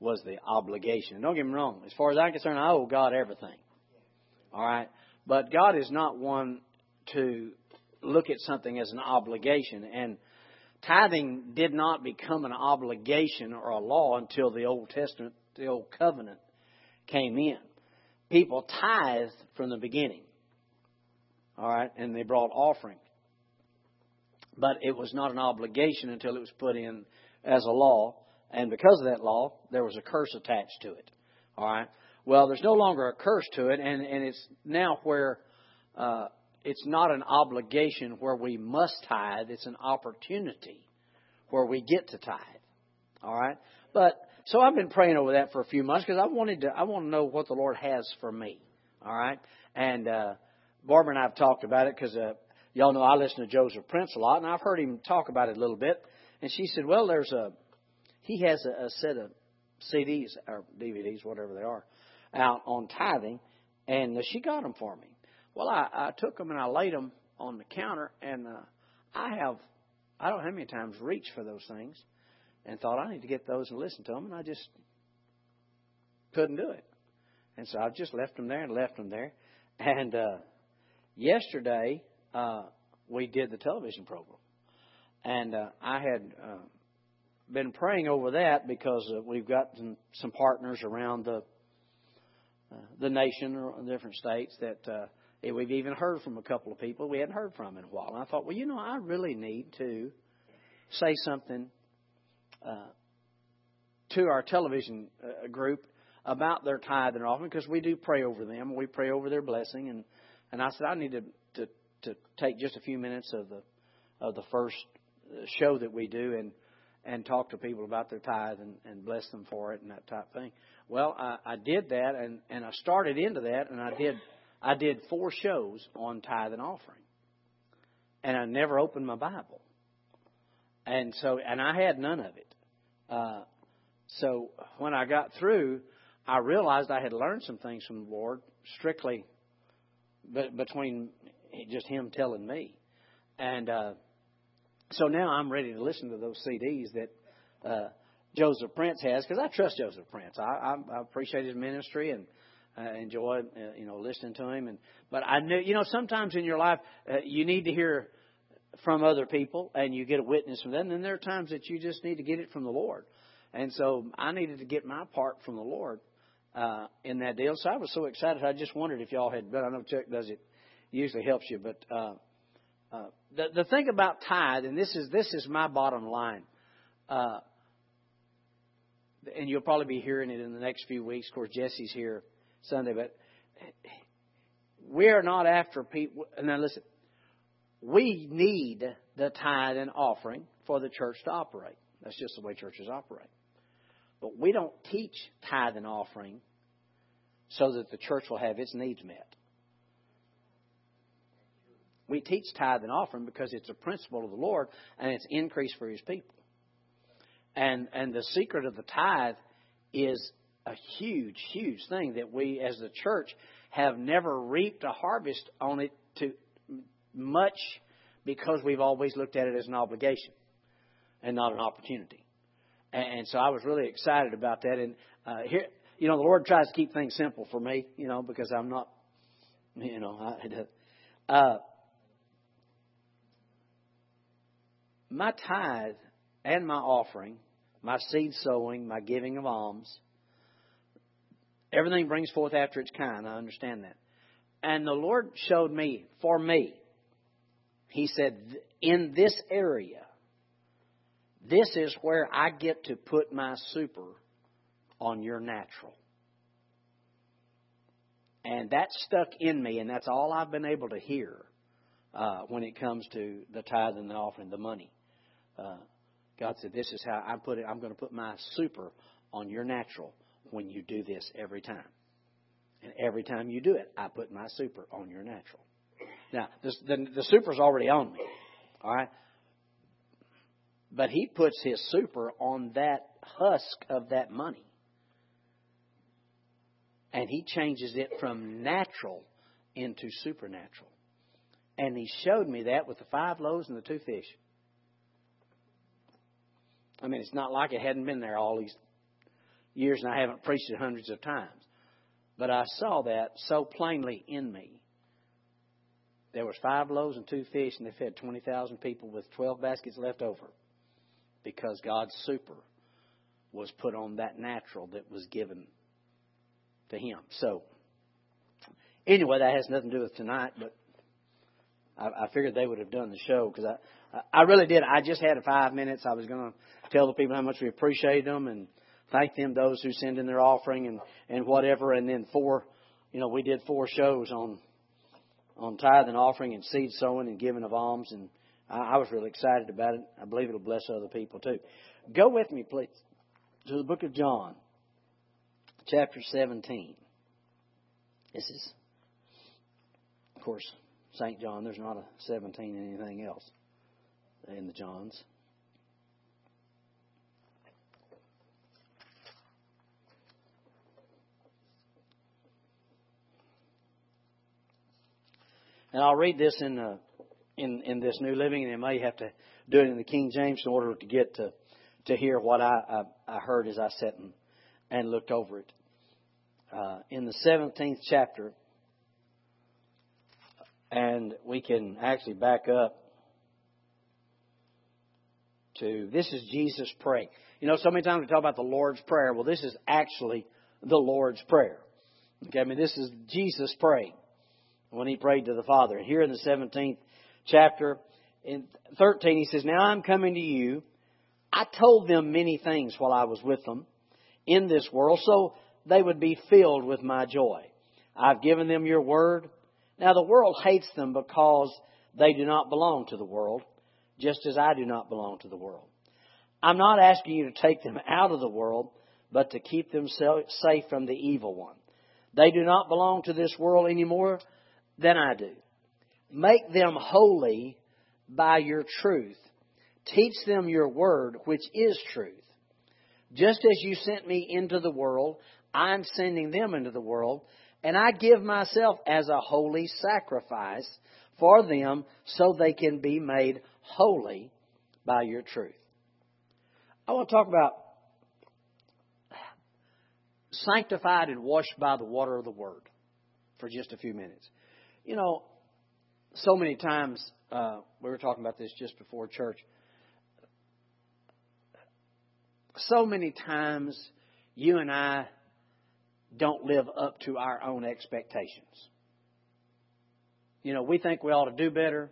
was the obligation. Don't get me wrong. As far as I'm concerned, I owe God everything. All right? But God is not one to look at something as an obligation. And tithing did not become an obligation or a law until the Old Testament, the Old Covenant came in. People tithed from the beginning. All right? And they brought offering. But it was not an obligation until it was put in as a law. And because of that law, there was a curse attached to it. All right? Well, there's no longer a curse to it, and, and it's now where uh, it's not an obligation where we must tithe, it's an opportunity where we get to tithe. All right? But so I've been praying over that for a few months because I wanted to I want to know what the Lord has for me. All right? And uh Barbara and I have talked about it because uh, y'all know I listen to Joseph Prince a lot, and I've heard him talk about it a little bit. And she said, "Well, there's a he has a, a set of CDs or DVDs, whatever they are, out on tithing, and uh, she got them for me. Well, I, I took them and I laid them on the counter, and uh, I have I don't know how many times reached for those things, and thought I need to get those and listen to them, and I just couldn't do it. And so I just left them there and left them there. And uh, yesterday uh, we did the television program, and uh, I had uh, been praying over that because uh, we've got some, partners around the uh, the nation or different states that uh, we've even heard from a couple of people we hadn't heard from in a while. And I thought, well, you know, I really need to say something uh, to our television uh, group about their tithe and offering because we do pray over them. We pray over their blessing, and and I said I need to to, to take just a few minutes of the of the first uh, show that we do and and talk to people about their tithe and, and bless them for it and that type of thing. Well, I, I did that and, and I started into that and I did I did four shows on tithe and offering. And I never opened my Bible. And so and I had none of it. Uh, so when I got through, I realized I had learned some things from the Lord strictly but between just him telling me. And uh so now I'm ready to listen to those CDs that uh, Joseph Prince has because I trust Joseph Prince. I, I, I appreciate his ministry and uh, enjoy uh, you know listening to him. And but I knew you know sometimes in your life uh, you need to hear from other people and you get a witness from them. And there are times that you just need to get it from the Lord. And so I needed to get my part from the Lord uh, in that deal. So I was so excited. I just wondered if y'all had. But I know Chuck does it. Usually helps you, but. Uh, uh, the the thing about tithe, and this is this is my bottom line, uh, and you'll probably be hearing it in the next few weeks. Of course, Jesse's here Sunday, but we are not after people. And now listen, we need the tithe and offering for the church to operate. That's just the way churches operate. But we don't teach tithe and offering so that the church will have its needs met. We teach tithe and offering because it's a principle of the Lord and it's increase for His people. And and the secret of the tithe is a huge, huge thing that we as the church have never reaped a harvest on it to much because we've always looked at it as an obligation and not an opportunity. And, so I was really excited about that. And uh, here, you know, the Lord tries to keep things simple for me, you know, because I'm not, you know, I, uh, my tithe and my offering, my seed sowing, my giving of alms, everything brings forth after its kind. I understand that. And the Lord showed me, for me, He said, in this area, this is where I get to put my super on your natural. And that stuck in me, and that's all I've been able to hear uh, when it comes to the tithe and the offering, the money uh, God said, "This is how I put it. I'm going to put my super on your natural when you do this every time, and every time you do it, I put my super on your natural." Now, this, the the super's already on me, all right. But he puts his super on that husk of that money. And he changes it from natural into supernatural. And he showed me that with the five loaves and the two fish. I mean, it's not like it hadn't been there all these years and I haven't preached it hundreds of times. But I saw that so plainly in me. There was five loaves and two fish, and they fed 20,000 people with 12 baskets left over because God's super was put on that natural that was given to him. So, anyway, that has nothing to do with tonight, but I, I figured they would have done the show because I, really did. I just had five minutes. I was going to tell the people how much we appreciate them and thank them, those who send in their offering and, and whatever. And then four, you know, we did four shows on, on tithe and offering and seed sowing and giving of alms. And I, I was really excited about it. I believe it'll bless other people too. Go with me, please, to the book of John, chapter 17. This is, of course, St. John. There's not a 17 in anything else in the Johns. And I'll read this in, uh, in, in this New Living, and I may have to do it in the King James in order to get to, to hear what I, I, I heard as I sat and, and looked over it. Uh, in the 17th chapter, and we can actually back up to this is Jesus praying. You know, so many times we talk about the Lord's Prayer. Well, this is actually the Lord's Prayer. Okay, I mean, this is Jesus praying when he prayed to the Father. Here in the 17th chapter, in 13, he says, Now I'm coming to you. I told them many things while I was with them in this world, so they would be filled with my joy. I've given them your word. Now the world hates them because they do not belong to the world, just as I do not belong to the world. I'm not asking you to take them out of the world, but to keep them safe from the evil one. They do not belong to this world anymore, than I do. Make them holy by your truth. Teach them your word, which is truth. Just as you sent me into the world, I'm sending them into the world, and I give myself as a holy sacrifice for them so they can be made holy by your truth. I want to talk about sanctified and washed by the water of the Word for just a few minutes. You know, so many times, uh, we were talking about this just before church. So many times, you and I don't live up to our own expectations. You know, we think we ought to do better,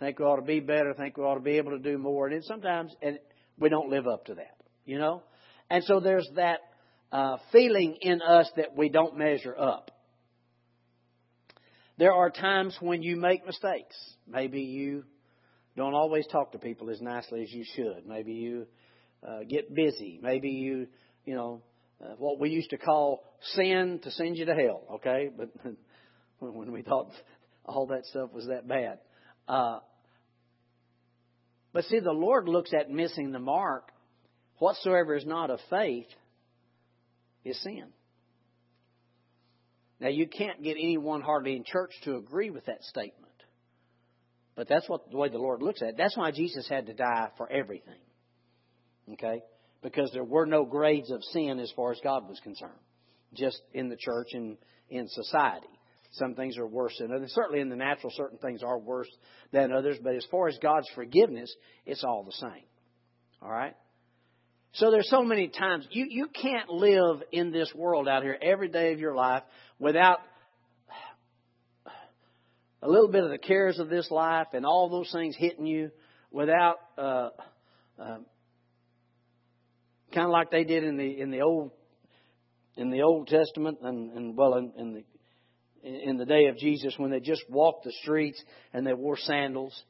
think we ought to be better, think we ought to be able to do more, and sometimes and we don't live up to that. You know, and so there's that uh, feeling in us that we don't measure up. There are times when you make mistakes. Maybe you don't always talk to people as nicely as you should. Maybe you uh, get busy. Maybe you, you know, uh, what we used to call sin to send you to hell. Okay, but when we thought all that stuff was that bad. Uh, but see, the Lord looks at missing the mark. Whatsoever is not of faith is sin. Now, you can't get anyone hardly in church to agree with that statement. But that's what the way the Lord looks at it. That's why Jesus had to die for everything. Okay? Because there were no grades of sin as far as God was concerned. Just in the church and in society. Some things are worse than others. Certainly in the natural, certain things are worse than others. But as far as God's forgiveness, it's all the same. All right? So there's so many times you, you can't live in this world out here every day of your life without a little bit of the cares of this life and all those things hitting you, without uh, uh, kind of like they did in the in the old in the Old Testament and, and well in, in the in the day of Jesus when they just walked the streets and they wore sandals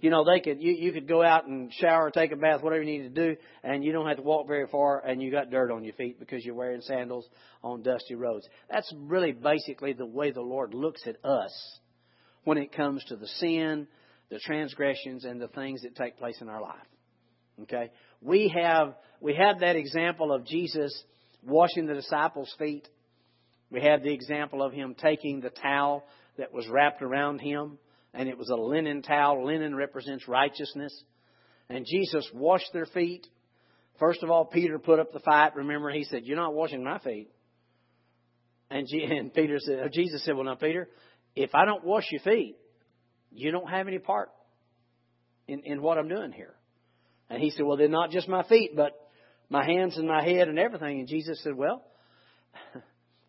you know, they could you, you could go out and shower, take a bath, whatever you need to do, and you don't have to walk very far, and you got dirt on your feet because you're wearing sandals on dusty roads. That's really basically the way the Lord looks at us when it comes to the sin, the transgressions, and the things that take place in our life. Okay, we have we have that example of Jesus washing the disciples' feet. We have the example of him taking the towel that was wrapped around him and it was a linen towel. Linen represents righteousness. And Jesus washed their feet. First of all, Peter put up the fight. Remember, he said, You're not washing my feet. And, Peter said, uh, Jesus said, Well, now, Peter, if I don't wash your feet, you don't have any part in, in what I'm doing here. And he said, Well, then not just my feet, but my hands and my head and everything. And Jesus said, Well,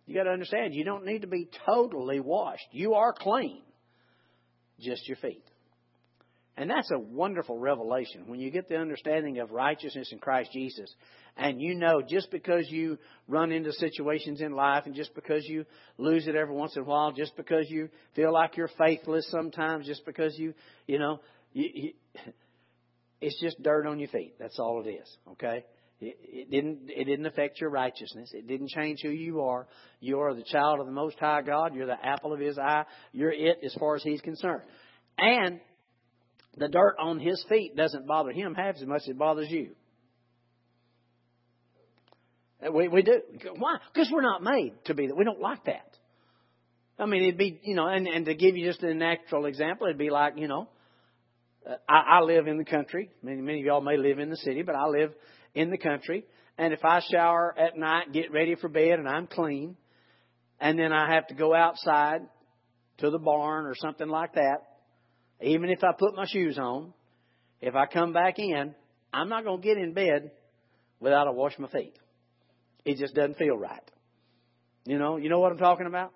you got to understand, you don't need to be totally washed. You are clean, just your feet. And that's a wonderful revelation when you get the understanding of righteousness in Christ Jesus. And you know, just because you run into situations in life and just because you lose it every once in a while, just because you feel like you're faithless sometimes, just because you, you know, you, you, it's just dirt on your feet. That's all it is, okay? It, it didn't. It didn't affect your righteousness. It didn't change who you are. You are the child of the Most High God. You're the apple of His eye. You're it as far as He's concerned. And the dirt on His feet doesn't bother Him half as much as it bothers you. We we do. Why? Because we're not made to be that. We don't like that. I mean, it'd be you know, and and to give you just a natural example, it'd be like you know, I, I live in the country. Many many of y'all may live in the city, but I live in the country. And if I shower at night, get ready for bed, and I'm clean, and then I have to go outside to the barn or something like that, even if I put my shoes on, if I come back in, I'm not going to get in bed without I wash my feet. It just doesn't feel right. You know, you know what I'm talking about?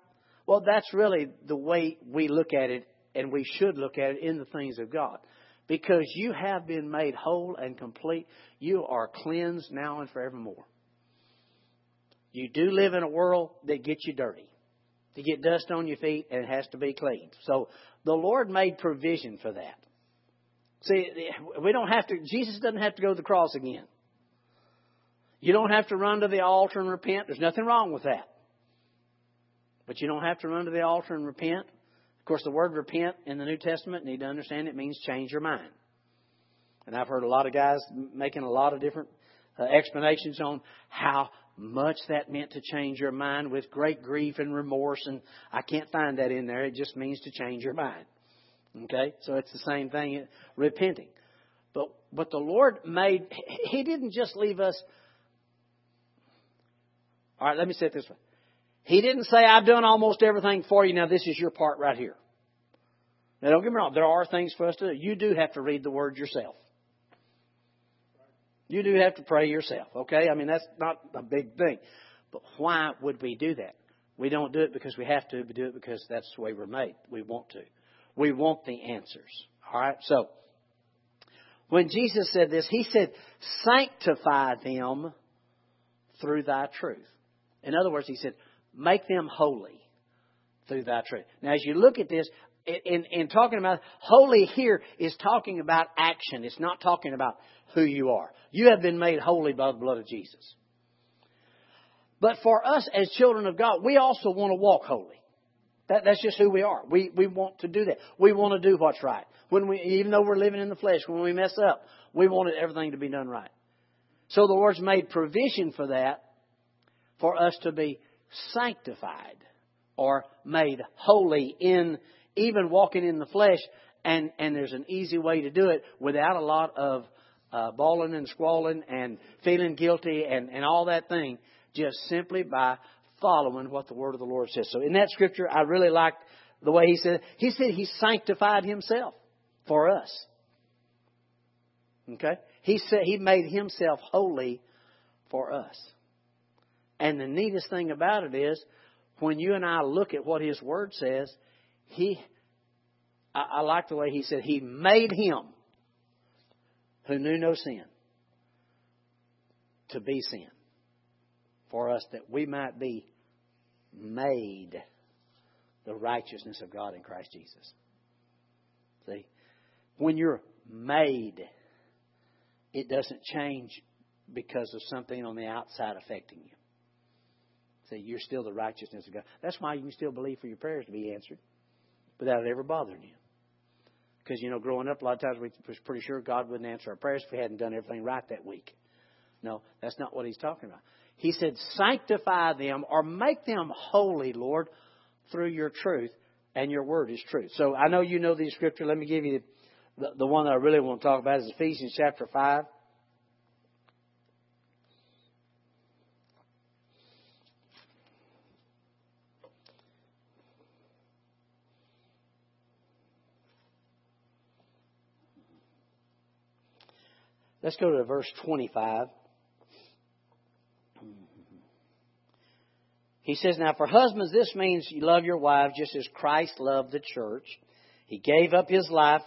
Well, that's really the way we look at it, and we should look at it in the things of God because you have been made whole and complete. You are cleansed now and forevermore. You do live in a world that gets you dirty. To get dust on your feet, and it has to be cleaned. So the Lord made provision for that. See, we don't have to, Jesus doesn't have to go to the cross again. You don't have to run to the altar and repent. There's nothing wrong with that. But you don't have to run to the altar and repent. Of course, the word repent in the New Testament, need to understand it means change your mind. And I've heard a lot of guys making a lot of different uh, explanations on how much that meant to change your mind with great grief and remorse, and I can't find that in there. It just means to change your mind. Okay? So it's the same thing, repenting. But, but the Lord made, He didn't just leave us. All right, let me say it this way. He didn't say, I've done almost everything for you. Now this is your part right here. Now don't get me wrong. There are things for us to do. You do have to read the Word yourself. You do have to pray yourself, okay? I mean, that's not a big thing. But why would we do that? We don't do it because we have to. We do it because that's the way we're made. We want to. We want the answers. All right? So, when Jesus said this, He said, sanctify them through thy truth. In other words, He said, make them holy through thy truth. Now, as you look at this, in, in talking about holy here is talking about action. It's not talking about who you are. You have been made holy by the blood of Jesus. But for us as children of God, we also want to walk holy. That, that's just who we are. We, we want to do that. We want to do what's right. When we, even though we're living in the flesh, when we mess up, we want everything to be done right. So the Lord's made provision for that, for us to be sanctified or made holy in even walking in the flesh. And, and there's an easy way to do it without a lot of uh, bawling and squalling and feeling guilty and, and all that thing, just simply by following what the word of the Lord says. So in that scripture, I really liked the way he said, he said he sanctified himself for us. Okay? He said he made himself holy for us. And the neatest thing about it is, when you and I look at what His Word says, He, I, I like the way He said, He made Him who knew no sin to be sin for us that we might be made the righteousness of God in Christ Jesus. See? When you're made, it doesn't change because of something on the outside affecting you. Say, you're still the righteousness of God. That's why you can still believe for your prayers to be answered without it ever bothering you. Because, you know, growing up, a lot of times we was pretty sure God wouldn't answer our prayers if we hadn't done everything right that week. No, that's not what he's talking about. He said, sanctify them or make them holy, Lord, through your truth, and your word is truth. So I know you know these scripture. Let me give you the, the one that I really want to talk about is Ephesians chapter 5. Let's go to verse 25. He says, Now for husbands, this means you love your wives just as Christ loved the church. He gave up his life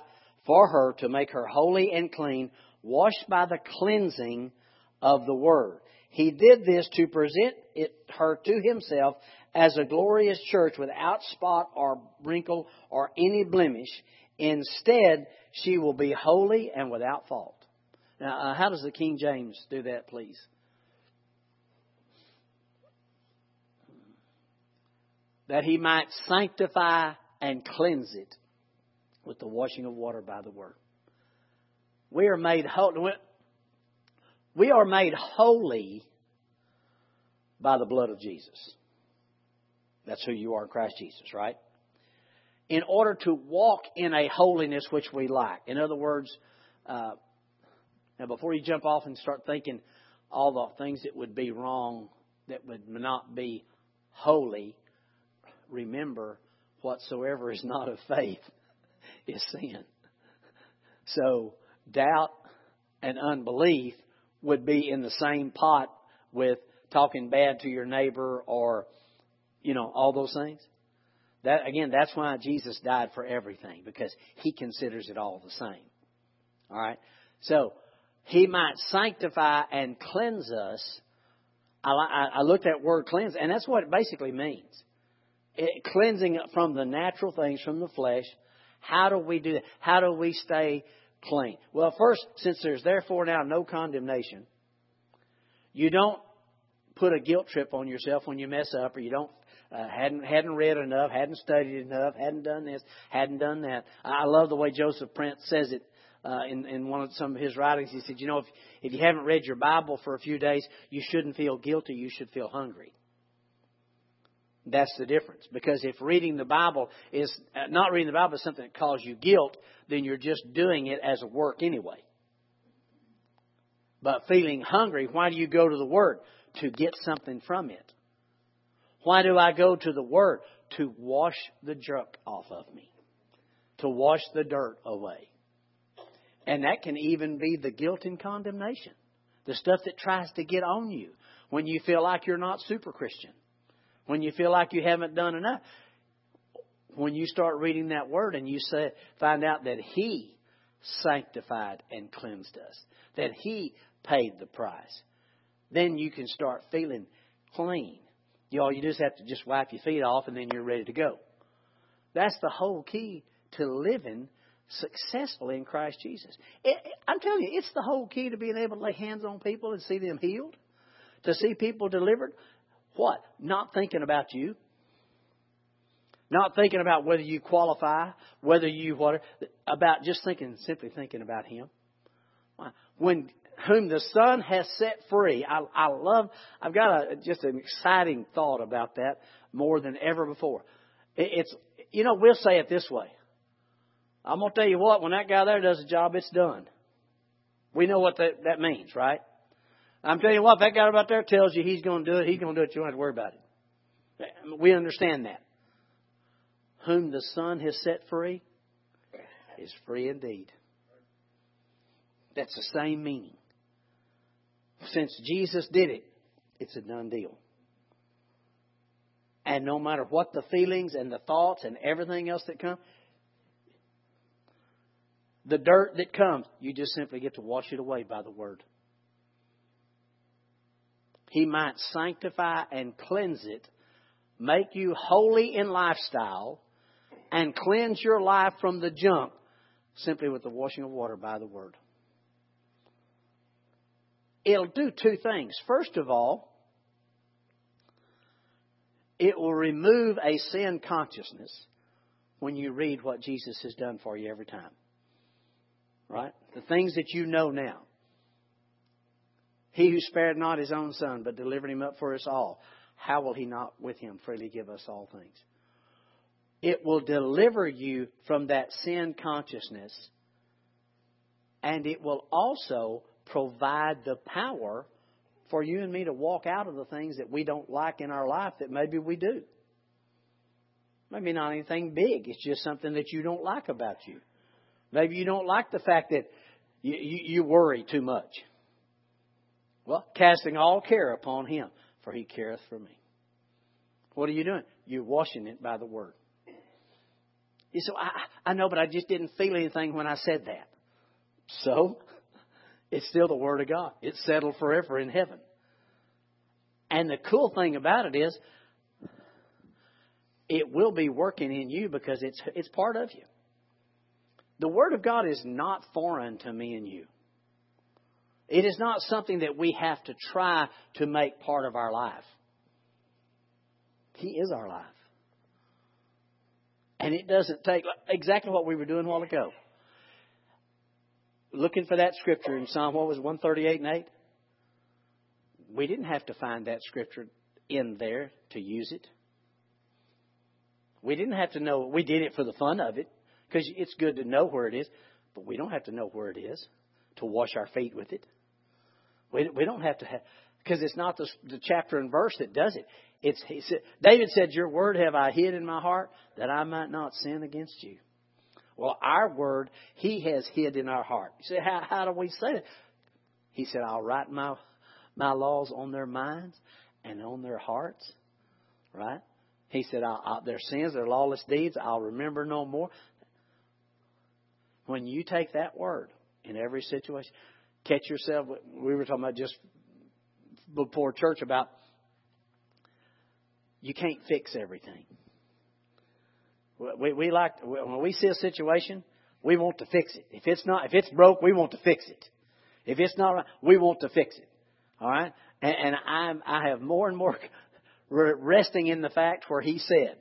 for her to make her holy and clean, washed by the cleansing of the Word. He did this to present it, her to himself as a glorious church without spot or wrinkle or any blemish. Instead, she will be holy and without fault. Now, uh, how does the King James do that, please? that he might sanctify and cleanse it with the washing of water by the word. We are made holy. We are made holy by the blood of Jesus. That's who you are in Christ Jesus, right? In order to walk in a holiness which we like. In other words, uh, now before you jump off and start thinking all the things that would be wrong, that would not be holy, remember whatsoever is not of faith is sin. So doubt and unbelief would be in the same pot with talking bad to your neighbor or you know all those things. That again, that's why Jesus died for everything because he considers it all the same. All right. So he might sanctify and cleanse us. I, I, I looked at word cleanse, and that's what it basically means it, cleansing from the natural things from the flesh. How do we do that? How do we stay clean? Well, first, since there's therefore now no condemnation, you don't put a guilt trip on yourself when you mess up, or you don't uh, hadn't hadn't read enough, hadn't studied enough, hadn't done this, hadn't done that. I love the way Joseph Prince says it uh, in in one of some of his writings. He said, you know, if if you haven't read your Bible for a few days, you shouldn't feel guilty. You should feel hungry. That's the difference. Because if reading the Bible is uh, not reading the Bible is something that causes you guilt, then you're just doing it as a work anyway. But feeling hungry, why do you go to the Word? To get something from it. Why do I go to the Word? To wash the junk off of me. To wash the dirt away. And that can even be the guilt and condemnation. The stuff that tries to get on you when you feel like you're not super Christian when you feel like you haven't done enough. When you start reading that word and you say, find out that He sanctified and cleansed us, that He paid the price, then you can start feeling clean. You all you just have to just wipe your feet off and then you're ready to go. That's the whole key to living successfully in Christ Jesus. It, I'm telling you, it's the whole key to being able to lay hands on people and see them healed, to see people delivered. What? Not thinking about you. Not thinking about whether you qualify, whether you what, about just thinking, simply thinking about Him. When whom the Son has set free, I, I love. I've got a, just an exciting thought about that more than ever before. It, it's you know we'll say it this way. I'm gonna tell you what. When that guy there does the job, it's done. We know what that, that means, right? I'm telling you what, if that guy about there tells you he's going to do it, he's going to do it. You don't have to worry about it. We understand that. Whom the Son has set free is free indeed. That's the same meaning. Since Jesus did it, it's a done deal. And no matter what the feelings and the thoughts and everything else that come, the dirt that comes, you just simply get to wash it away by the Word he might sanctify and cleanse it, make you holy in lifestyle, and cleanse your life from the junk simply with the washing of water by the Word. It'll do two things. First of all, it will remove a sin consciousness when you read what Jesus has done for you every time. Right? The things that you know now. He who spared not his own son, but delivered him up for us all, how will he not with him freely give us all things? It will deliver you from that sin consciousness, and it will also provide the power for you and me to walk out of the things that we don't like in our life that maybe we do. Maybe not anything big, it's just something that you don't like about you. Maybe you don't like the fact that You, you, you worry too much. Well, casting all care upon him, for he careth for me. What are you doing? You're washing it by the word. You say, I, I know, but I just didn't feel anything when I said that. So, it's still the Word of God. It's settled forever in heaven. And the cool thing about it is, it will be working in you because it's, it's part of you. The Word of God is not foreign to me and you. It is not something that we have to try to make part of our life. He is our life. And it doesn't take exactly what we were doing a while ago. Looking for that scripture in Psalm, what was 138 and 8? We didn't have to find that scripture in there to use it. We didn't have to know. We did it for the fun of it because it's good to know where it is, but we don't have to know where it is to wash our feet with it. We, we don't have to have because it's not the, the chapter and verse that does it. It's he said, David said, "Your word have I hid in my heart that I might not sin against you." Well, our word He has hid in our heart. You say, how, how do we say it? He said, "I'll write my my laws on their minds and on their hearts." Right? He said, I'll, I'll, "Their sins, their lawless deeds, I'll remember no more." When you take that word in every situation, catch yourself. We were talking about just before church about you can't fix everything. We, we like when we see a situation, we want to fix it. If it's not, if it's broke, we want to fix it. If it's not we want to fix it. All right, and, and I'm I have more and more resting in the fact where He said,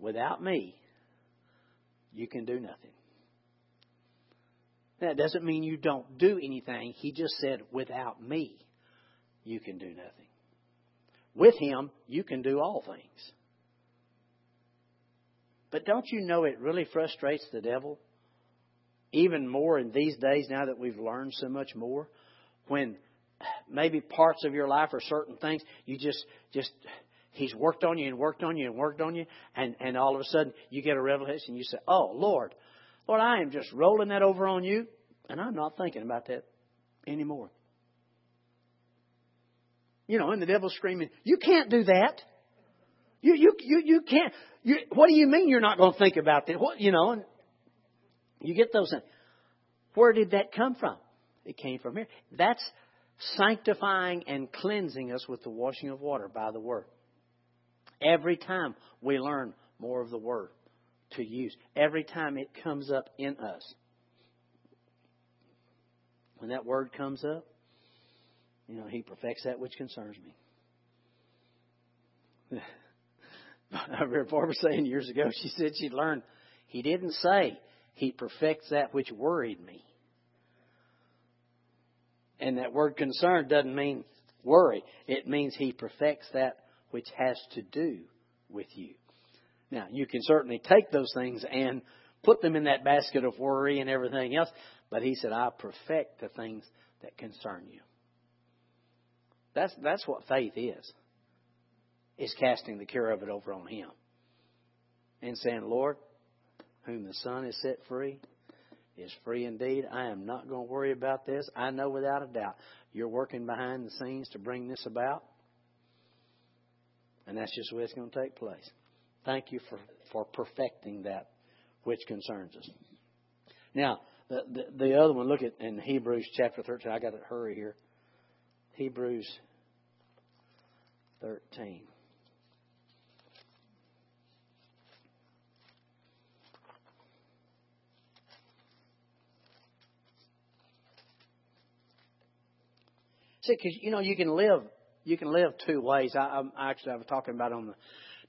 "Without me, you can do nothing." That doesn't mean you don't do anything. He just said, "Without me, you can do nothing." With Him, you can do all things. But don't you know it really frustrates the devil? Even more in these days now that we've learned so much more, when maybe parts of your life or certain things, you just, just, He's worked on you and worked on you and worked on you, and, and all of a sudden you get a revelation you say, Oh, Lord, Lord, I am just rolling that over on you, and I'm not thinking about that anymore. You know, and the devil's screaming, You can't do that. You, you, you, you can't. You, what do you mean you're not going to think about that? What, you know, and you get those things. Where did that come from? It came from here. That's sanctifying and cleansing us with the washing of water by the Word. Every time we learn more of the Word to use, every time it comes up in us. When that Word comes up, you know, He perfects that which concerns me. I remember Barbara saying years ago, she said she'd learned, He didn't say, He perfects that which worried me. And that word concern doesn't mean worry. It means He perfects that which has to do with you. Now, you can certainly take those things and put them in that basket of worry and everything else, but He said, I perfect the things that concern you. That's, that's what faith is, is casting the care of it over on Him. And saying, Lord, whom the Son is set free is free indeed. I am not going to worry about this. I know without a doubt you're working behind the scenes to bring this about. And that's just the way it's going to take place. Thank you for, for perfecting that which concerns us. Now, the, the, the other one, look at in Hebrews chapter 13. I got to hurry here. Hebrews 13. See, because you know you can live you can live two ways. I, I actually I was talking about on the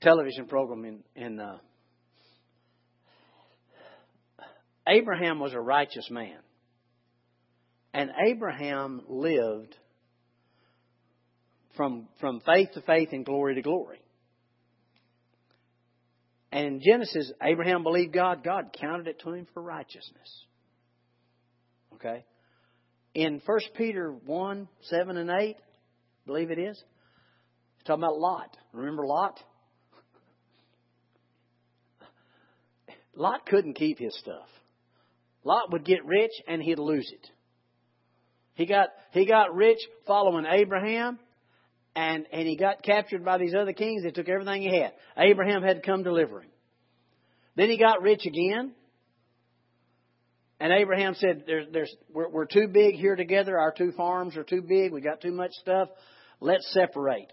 television program in in uh, Abraham was a righteous man, and Abraham lived from, from faith to faith and glory to glory. And in Genesis, Abraham believed God. God counted it to him for righteousness. Okay? In 1 Peter 1, 7 and 8, I believe it is, talking about Lot. Remember Lot? Lot couldn't keep his stuff. Lot would get rich and he'd lose it. He got he got rich following Abraham, and and he got captured by these other kings. They took everything he had. Abraham had to come deliver him. Then he got rich again. And Abraham said, there's, there's, we're, we're too big here together. Our two farms are too big. We got too much stuff. Let's separate.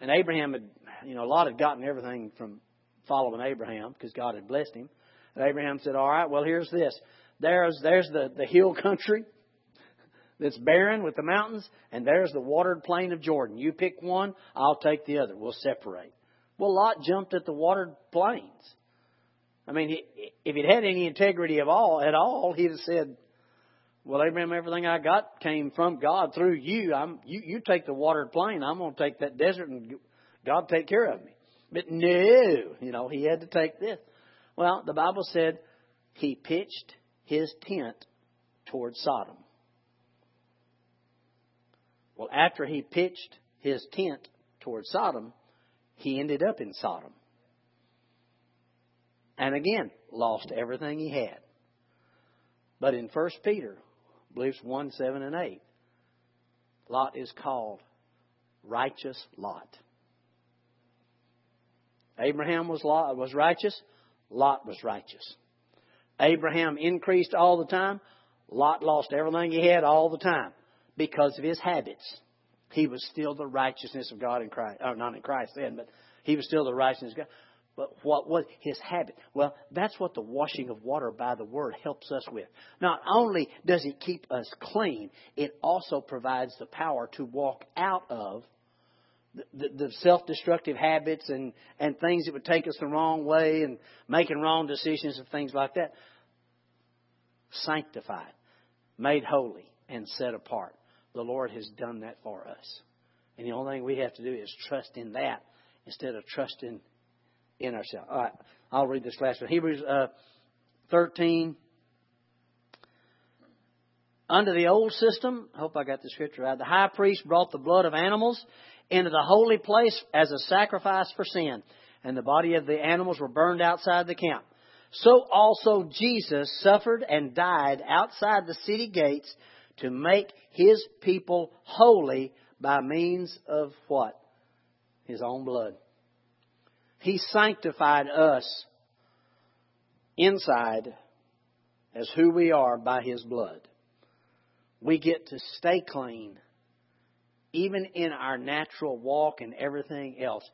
And Abraham had, you know, Lot had gotten everything from following Abraham because God had blessed him. And Abraham said, all right, well, here's this. There's, there's the, the hill country that's barren with the mountains, and there's the watered plain of Jordan. You pick one, I'll take the other. We'll separate. Well, Lot jumped at the watered plains. I mean, if he'd had any integrity of all at all, he'd have said, "Well, Abraham, everything I got came from God through you. I'm you. You take the watered plain. I'm going to take that desert, and God take care of me." But no, you know, he had to take this. Well, the Bible said he pitched his tent toward Sodom. Well, after he pitched his tent toward Sodom, he ended up in Sodom. And again, lost everything he had. But in 1 Peter, I believe 1, 7, and 8, Lot is called righteous Lot. Abraham was, Lot, was righteous, Lot was righteous. Abraham increased all the time, Lot lost everything he had all the time because of his habits. He was still the righteousness of God in Christ. Or not in Christ then, but he was still the righteousness of God. But what was his habit? Well, that's what the washing of water by the Word helps us with. Not only does it keep us clean, it also provides the power to walk out of the, the, the self destructive habits and, and things that would take us the wrong way and making wrong decisions and things like that. Sanctified, made holy, and set apart. The Lord has done that for us. And the only thing we have to do is trust in that instead of trusting in ourselves. All right, I'll read this last one. Hebrews uh, 13. Under the old system, I hope I got the scripture right, the high priest brought the blood of animals into the holy place as a sacrifice for sin, and the body of the animals were burned outside the camp. So also Jesus suffered and died outside the city gates to make his people holy by means of what? His own blood. He sanctified us inside as who we are by His blood. We get to stay clean, even in our natural walk and everything else,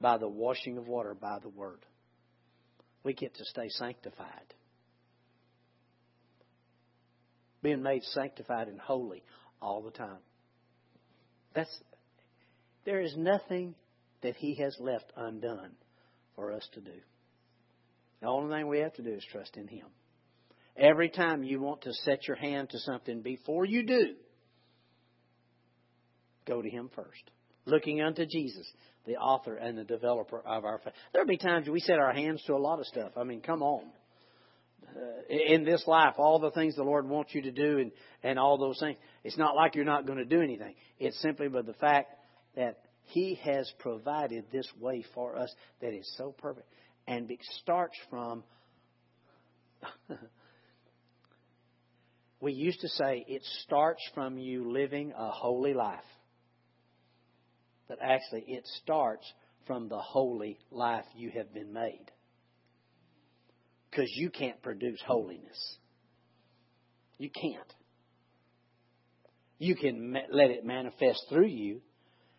by the washing of water by the Word. We get to stay sanctified. Being made sanctified and holy all the time. That's there is nothing that he has left undone for us to do. The only thing we have to do is trust in Him. Every time you want to set your hand to something, before you do, go to Him first. Looking unto Jesus, the author and the developer of our faith. There'll be times we set our hands to a lot of stuff. I mean, come on. Uh, in this life, all the things the Lord wants you to do and, and all those things, it's not like you're not going to do anything. It's simply by the fact that he has provided this way for us that is so perfect. And it starts from, we used to say it starts from you living a holy life. But actually, it starts from the holy life you have been made. Because you can't produce holiness. You can't. You can let it manifest through you,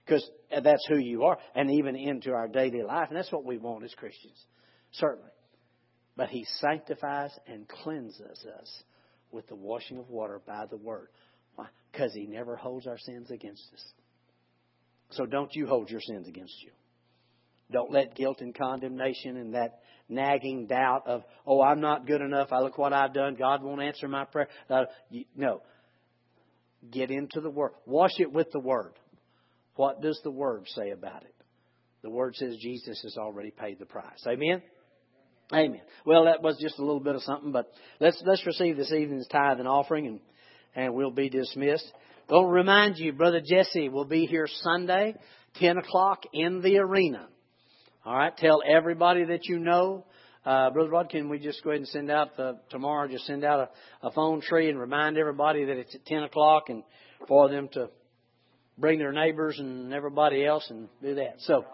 because uh, that's who you are, and even into our daily life. And that's what we want as Christians, certainly. But He sanctifies and cleanses us with the washing of water by the Word. Why? Because He never holds our sins against us. So don't you hold your sins against you. Don't let guilt and condemnation and that nagging doubt of, oh, I'm not good enough. I look what I've done. God won't answer my prayer. Uh, you, no. Get into the Word. Wash it with the Word. What does the Word say about it? The Word says Jesus has already paid the price. Amen? Amen. Well, that was just a little bit of something, but let's let's receive this evening's tithe and offering, and and we'll be dismissed. I'll remind you, Brother Jesse will be here Sunday, ten o'clock in the arena. All right. Tell everybody that you know. Uh, Brother Rod, can we just go ahead and send out the, tomorrow, just send out a, a phone tree and remind everybody that it's at 10 o'clock and for them to bring their neighbors and everybody else and do that. So,